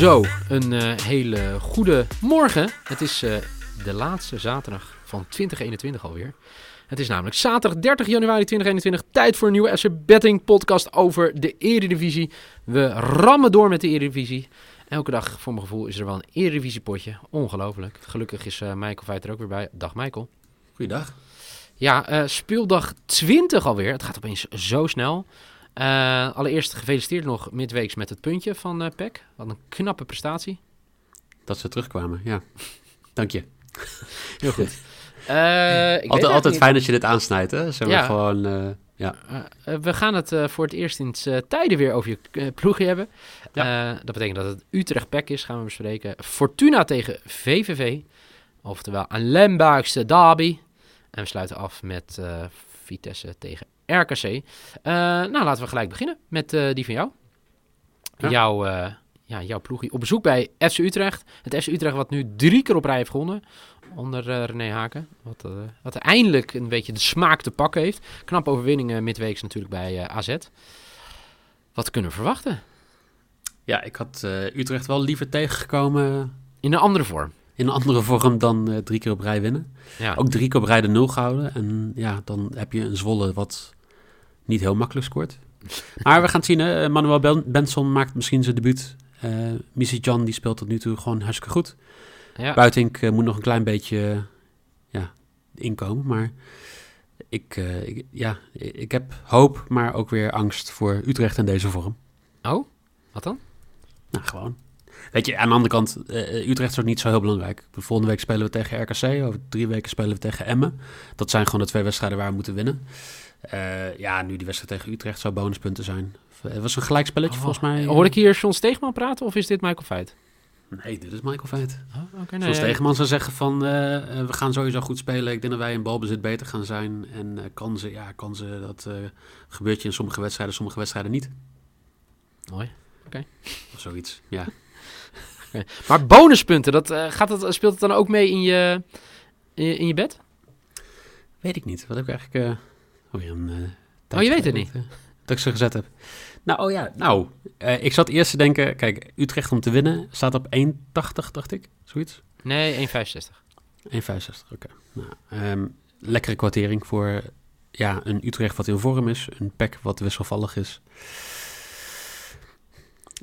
Zo, een eh, hele goede morgen. Het is eh, de laatste zaterdag van 2021 alweer. Het is namelijk zaterdag 30 januari 2021. Tijd voor een nieuwe SC Betting podcast over de Eredivisie. We rammen door met de Eredivisie. Elke dag, voor mijn gevoel, is er wel een Eredivisie potje. Ongelooflijk. Gelukkig is uh, Michael Veit er ook weer bij. Dag Michael. Goeiedag. Ja, speeldag 20 alweer. Het gaat opeens zo snel. Uh, allereerst gefeliciteerd nog midweeks met het puntje van uh, PEC. Wat een knappe prestatie. Dat ze terugkwamen, ja. Dank je. Heel goed. Uh, ik altijd altijd fijn dat je dit aansnijdt, hè? Zeg ja. gewoon, ja. we gaan het voor het eerst in tijden weer over je ploegje hebben. Ja. dat betekent dat het Utrecht-PEC is, gaan we bespreken. Fortuna tegen VVV. Oftewel een Lembergse derby. En we sluiten af met Vitesse tegen RKC. Uh, nou, laten we gelijk beginnen met uh, die van jou. Ja. Jouw, ja, jouw ploegie op bezoek bij FC Utrecht. Het FC Utrecht wat nu drie keer op rij heeft gewonnen onder René Haken. Wat, wat eindelijk een beetje de smaak te pakken heeft. Knap overwinningen midweeks natuurlijk bij AZ. Wat kunnen we verwachten? Ja, ik had Utrecht wel liever tegengekomen. In een andere vorm in een andere vorm dan uh, drie keer op rij winnen. Ja. Ook drie keer op rij de nul gehouden. En ja, dan heb je een Zwolle wat niet heel makkelijk scoort. Maar we gaan het zien. Hè. Manuel ben Benson maakt misschien zijn debuut. Uh, Missy John die speelt tot nu toe gewoon hartstikke goed. Ja. Buitink uh, moet nog een klein beetje uh, ja, inkomen. Maar ik, ik, ja, ik heb hoop, maar ook weer angst voor Utrecht in deze vorm. Oh, wat dan? Nou, gewoon. Weet je, aan de andere kant, Utrecht is ook niet zo heel belangrijk. Volgende week spelen we tegen RKC. Over drie weken spelen we tegen Emmen. Dat zijn gewoon de twee wedstrijden waar we moeten winnen. Uh, ja, nu die wedstrijd tegen Utrecht zou bonuspunten zijn. Het was een gelijkspelletje oh, volgens mij. Hoor ik hier John Steegman praten of is dit Michael Feit? Nee, dit is Michael Feit. Oh, okay, nee, Steegman zou zeggen van, uh, we gaan sowieso goed spelen. Ik denk dat wij in balbezit beter gaan zijn. En uh, kansen, ja, kansen, dat gebeurt je in sommige wedstrijden, sommige wedstrijden niet. Mooi, oké. Okay. Of zoiets, ja. okay. Maar bonuspunten, dat, gaat het, speelt het dan ook mee in je, in je, in je bed? Weet ik niet. Wat heb ik eigenlijk... Oh, een, uh, oh je weet het niet? Dat ik ze gezet heb. Nou, oh ja, nou, uh, ik zat eerst te denken, kijk, Utrecht om te winnen staat op 1,80, dacht ik, zoiets? Nee, 1,65. 1,65, oké. Okay. Nou, um, lekkere kwartering voor ja, een Utrecht wat in vorm is, een PEC wat wisselvallig is.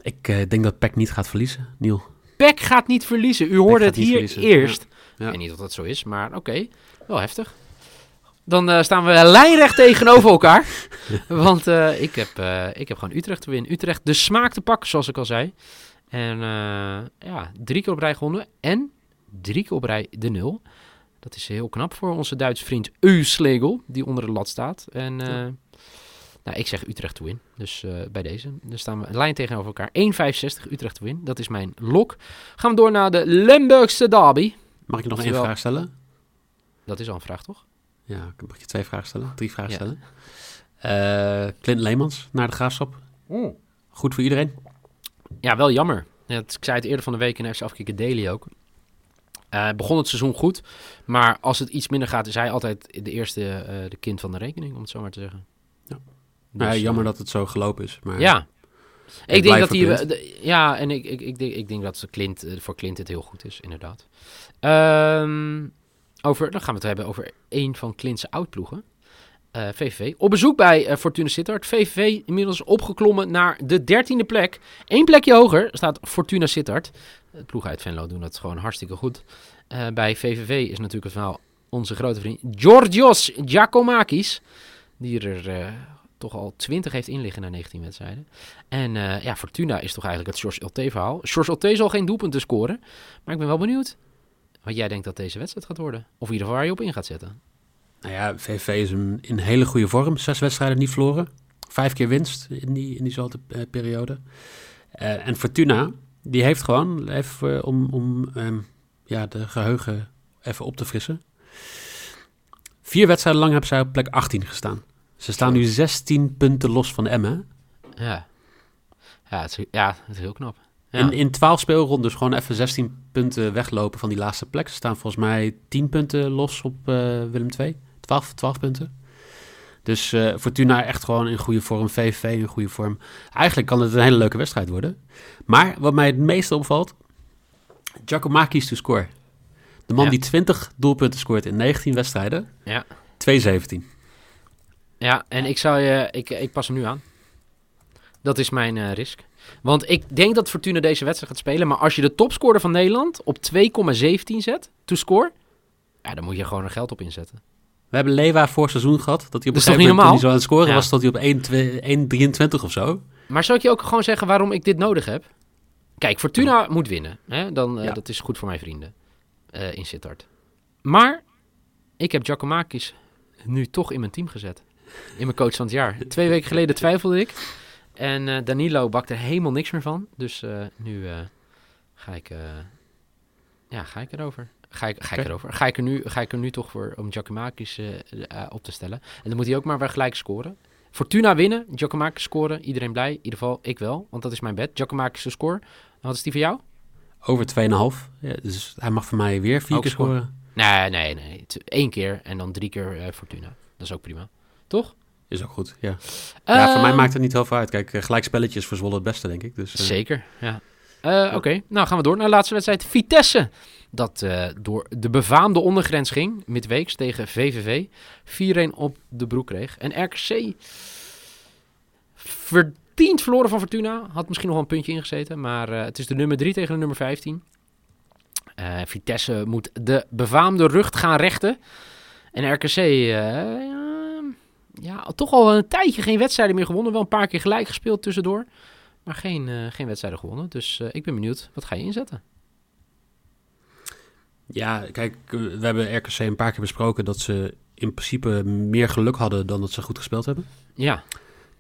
Ik uh, denk dat PEC niet gaat verliezen, Niel. PEC gaat niet verliezen. U hoorde het hier verliezen. eerst. Ja. Ja. Ik weet niet of dat zo is, maar oké, okay. wel heftig. Dan uh, staan we lijnrecht tegenover elkaar. Want uh, ik, heb, uh, ik heb gewoon Utrecht te winnen. Utrecht de smaak te pakken, zoals ik al zei. En ja, drie keer op rij gewonnen. En drie keer op rij de nul. Dat is heel knap voor onze Duitse vriend Euslegel, die onder de lat staat. En ja. nou, ik zeg Utrecht te win. Dus bij deze. Dan staan we lijn tegenover elkaar. 1,65 Utrecht te win. Dat is mijn lok. Gaan we door naar de Limburgse derby. Mag ik nog één vraag stellen? Dat is al een vraag, toch? Ja, mag je twee vragen stellen? Drie vragen ja. stellen. Uh, Clint Leemans naar de graafschap. Mm. Goed voor iedereen? Ja, wel jammer. Ja, ik zei het eerder van de week in FC Afkikken Daily ook. Uh, begon het seizoen goed, maar als het iets minder gaat, is hij altijd de eerste uh, de kind van de rekening, om het zo maar te zeggen. Ja. Dus, ja, jammer dat het zo gelopen is. Maar ja, ik denk dat hij. Ja, en ik, ik, ik, denk, ik denk dat Clint, voor Clint het heel goed is, inderdaad. Um, over, dan gaan we het hebben over een van Clint's oudploegen. Uh, VVV. Op bezoek bij uh, Fortuna Sittard. VVV inmiddels opgeklommen naar de dertiende plek. Eén plekje hoger staat Fortuna Sittard. De ploeg uit Venlo doen dat gewoon hartstikke goed. Uh, bij VVV is natuurlijk het verhaal onze grote vriend Georgios Giacomakis. Die er toch al 20 heeft inliggen na 19 wedstrijden. En ja, Fortuna is toch eigenlijk het George LT verhaal. George LT zal geen doelpunten scoren. Maar ik ben wel benieuwd wat jij denkt dat deze wedstrijd gaat worden. Of in ieder geval waar je op in gaat zetten. Nou ja, VV is een, in hele goede vorm. Zes wedstrijden niet verloren. Vijf keer winst in, die, in diezelfde uh, periode. Uh, en Fortuna, die heeft gewoon, even om, om um, ja, de geheugen even op te frissen. Vier wedstrijden lang hebben zij op plek 18 gestaan. Ze staan nu 16 punten los van Emmen. Ja. Ja, het is, ja, het is heel knap. In, in 12 speelrondes gewoon even 16 punten weglopen van die laatste plek. Ze staan volgens mij 10 punten los op uh, Willem II. 12, 12 punten. Dus uh, Fortuna echt gewoon in goede vorm. VVV in goede vorm. Eigenlijk kan het een hele leuke wedstrijd worden. Maar wat mij het meeste opvalt... Giacomakis to score. De man die 20 doelpunten scoort in 19 wedstrijden. Ja. 2-17. Ja, en ik, zou je, ik, ik pas hem nu aan. Dat is mijn uh, risk. Want ik denk dat Fortuna deze wedstrijd gaat spelen. Maar als je de topscorer van Nederland op 2,17 zet, to score, ja, dan moet je gewoon er geld op inzetten. We hebben Lewa voor seizoen gehad. Dat hij op een gegeven moment, niet zo aan het scoren was, dat hij op 1,23 of zo. Maar zou ik je ook gewoon zeggen waarom ik dit nodig heb? Kijk, Fortuna moet winnen. Hè? Dan, uh, Dat is goed voor mijn vrienden uh, in Sittard. Maar ik heb Giacomakis nu toch in mijn team gezet. In mijn coach van het jaar. Twee weken geleden twijfelde ik. En uh, Danilo bakte er helemaal niks meer van. Dus uh, nu uh, ga ik... ja, ga ik erover. Ga ik, ga ik erover. Ga ik, er nu, ga ik er nu toch voor om Giacomakis op te stellen. En dan moet hij ook maar weer gelijk scoren. Fortuna winnen, Giacomakis scoren. Iedereen blij. In ieder geval ik wel, want dat is mijn bed. Giacomakis de score. Wat is die voor jou? Over 2,5. Ja, dus hij mag voor mij weer vier keer scoren. Nee, nee, nee. Eén keer en dan drie keer Fortuna. Dat is ook prima. Toch? Is ook goed, ja. ja, voor mij ehm, maakt het niet heel veel uit. Kijk, eh, gelijk spelletjes voor Zwolle het beste, denk ik. Dus, uh... Zeker, ja. Uh, Oké, nou gaan we door naar de laatste wedstrijd. Vitesse, dat uh, door de befaamde ondergrens ging, midweeks tegen VVV. 4-1 op de broek kreeg. En RKC verdiend verloren van Fortuna. Had misschien nog een puntje ingezeten, maar het is de nummer 3 tegen de nummer 15. Vitesse moet de befaamde rug gaan rechten. En RKC, ja, toch al een tijdje geen wedstrijden meer gewonnen. Wel een paar keer gelijk gespeeld tussendoor. Maar geen, uh, geen wedstrijden gewonnen. Dus uh, ik ben benieuwd, wat ga je inzetten? Ja, kijk, eh, we hebben RKC een paar keer besproken dat ze in principe meer geluk hadden dan dat ze goed gespeeld hebben. Ja.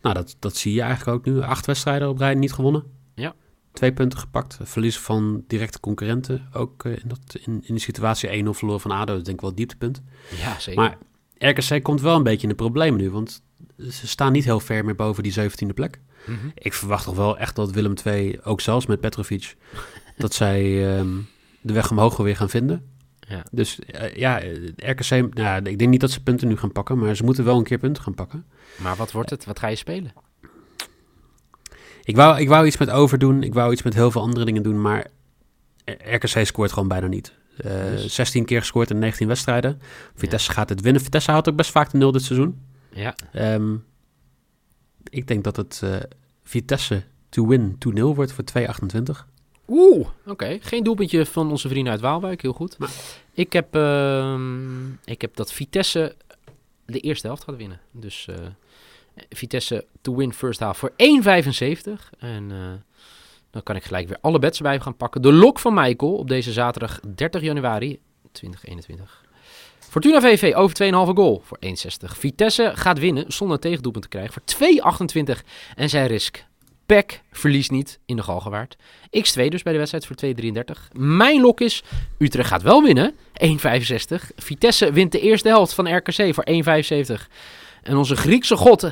Nou, dat, dat zie je eigenlijk ook nu. Acht wedstrijden op rij niet gewonnen. Ja. Twee punten gepakt. Verlies van directe concurrenten. Ook in, dat, in, in de situatie 1-0 verloren van ADO. Dat denk ik wel het dieptepunt. Ja, zeker. Maar RKC komt wel een beetje in de problemen nu, want ze staan niet heel ver meer boven die 17e plek. Mhm. Ik verwacht toch wel echt dat Willem II, ook zelfs met Petrovic, dat zij ehm, de weg omhoog weer gaan vinden. Ja. Dus uh, ja, RKC, nou, ik denk niet dat ze punten nu gaan pakken, maar ze moeten wel een keer punten gaan pakken. Maar wat wordt het? Wat ga je spelen? Ik wou, ik wou iets met overdoen, ik wou iets met heel veel andere dingen doen, maar RKC scoort gewoon bijna niet. Uh, dus. 16 keer gescoord in 19 wedstrijden. Vitesse gaat het winnen. Vitesse houdt ook best vaak de nul dit seizoen. Ja. Um, ik denk dat het uh, Vitesse to win 2-0 wordt voor 2,28. Oeh, oké. Okay. Geen doelpuntje van onze vrienden uit Waalwijk. Heel goed. Maar. Ik, heb, uh, ik heb dat Vitesse de eerste helft gaat winnen. Dus uh, Vitesse to win first half voor 1,75. En dan kan ik gelijk weer alle bets erbij gaan pakken. De lok van Michael op deze zaterdag 30 januari 2021. Fortuna VV over 2,5 goal voor 1,60. Vitesse gaat winnen zonder tegendoelpunt te krijgen voor 2,28. En zijn risk. Peck verliest niet in de Galgenwaard. X2 dus bij de wedstrijd voor 2,33. Mijn lok is Utrecht gaat wel winnen. 1,65. Vitesse wint de eerste helft van RKC voor 1,75. En onze Griekse god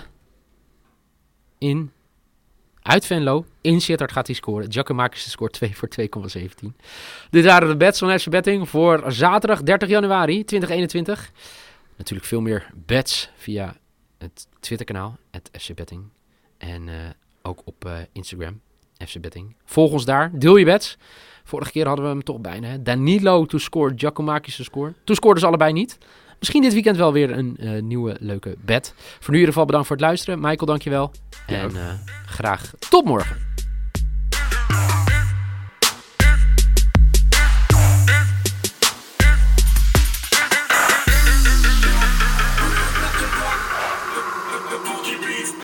in uit Venlo. In Sittard gaat hij scoren. Giacomakis scoort 2 voor 2,17. Dit waren de bets van FC Betting voor zaterdag 30 januari 2021. Natuurlijk veel meer bets via het Twitterkanaal, het FC Betting. En uh, ook op uh, Instagram, FC Betting. Volg ons daar, deel je bets. Vorige keer hadden we hem toch bijna. Danilo to score, Giacomakis to score. Toen scoorden ze allebei niet. Misschien dit weekend wel weer een uh, nieuwe leuke bed. Voor nu in ieder geval bedankt voor het luisteren. Michael, dankjewel. En uh, graag tot morgen.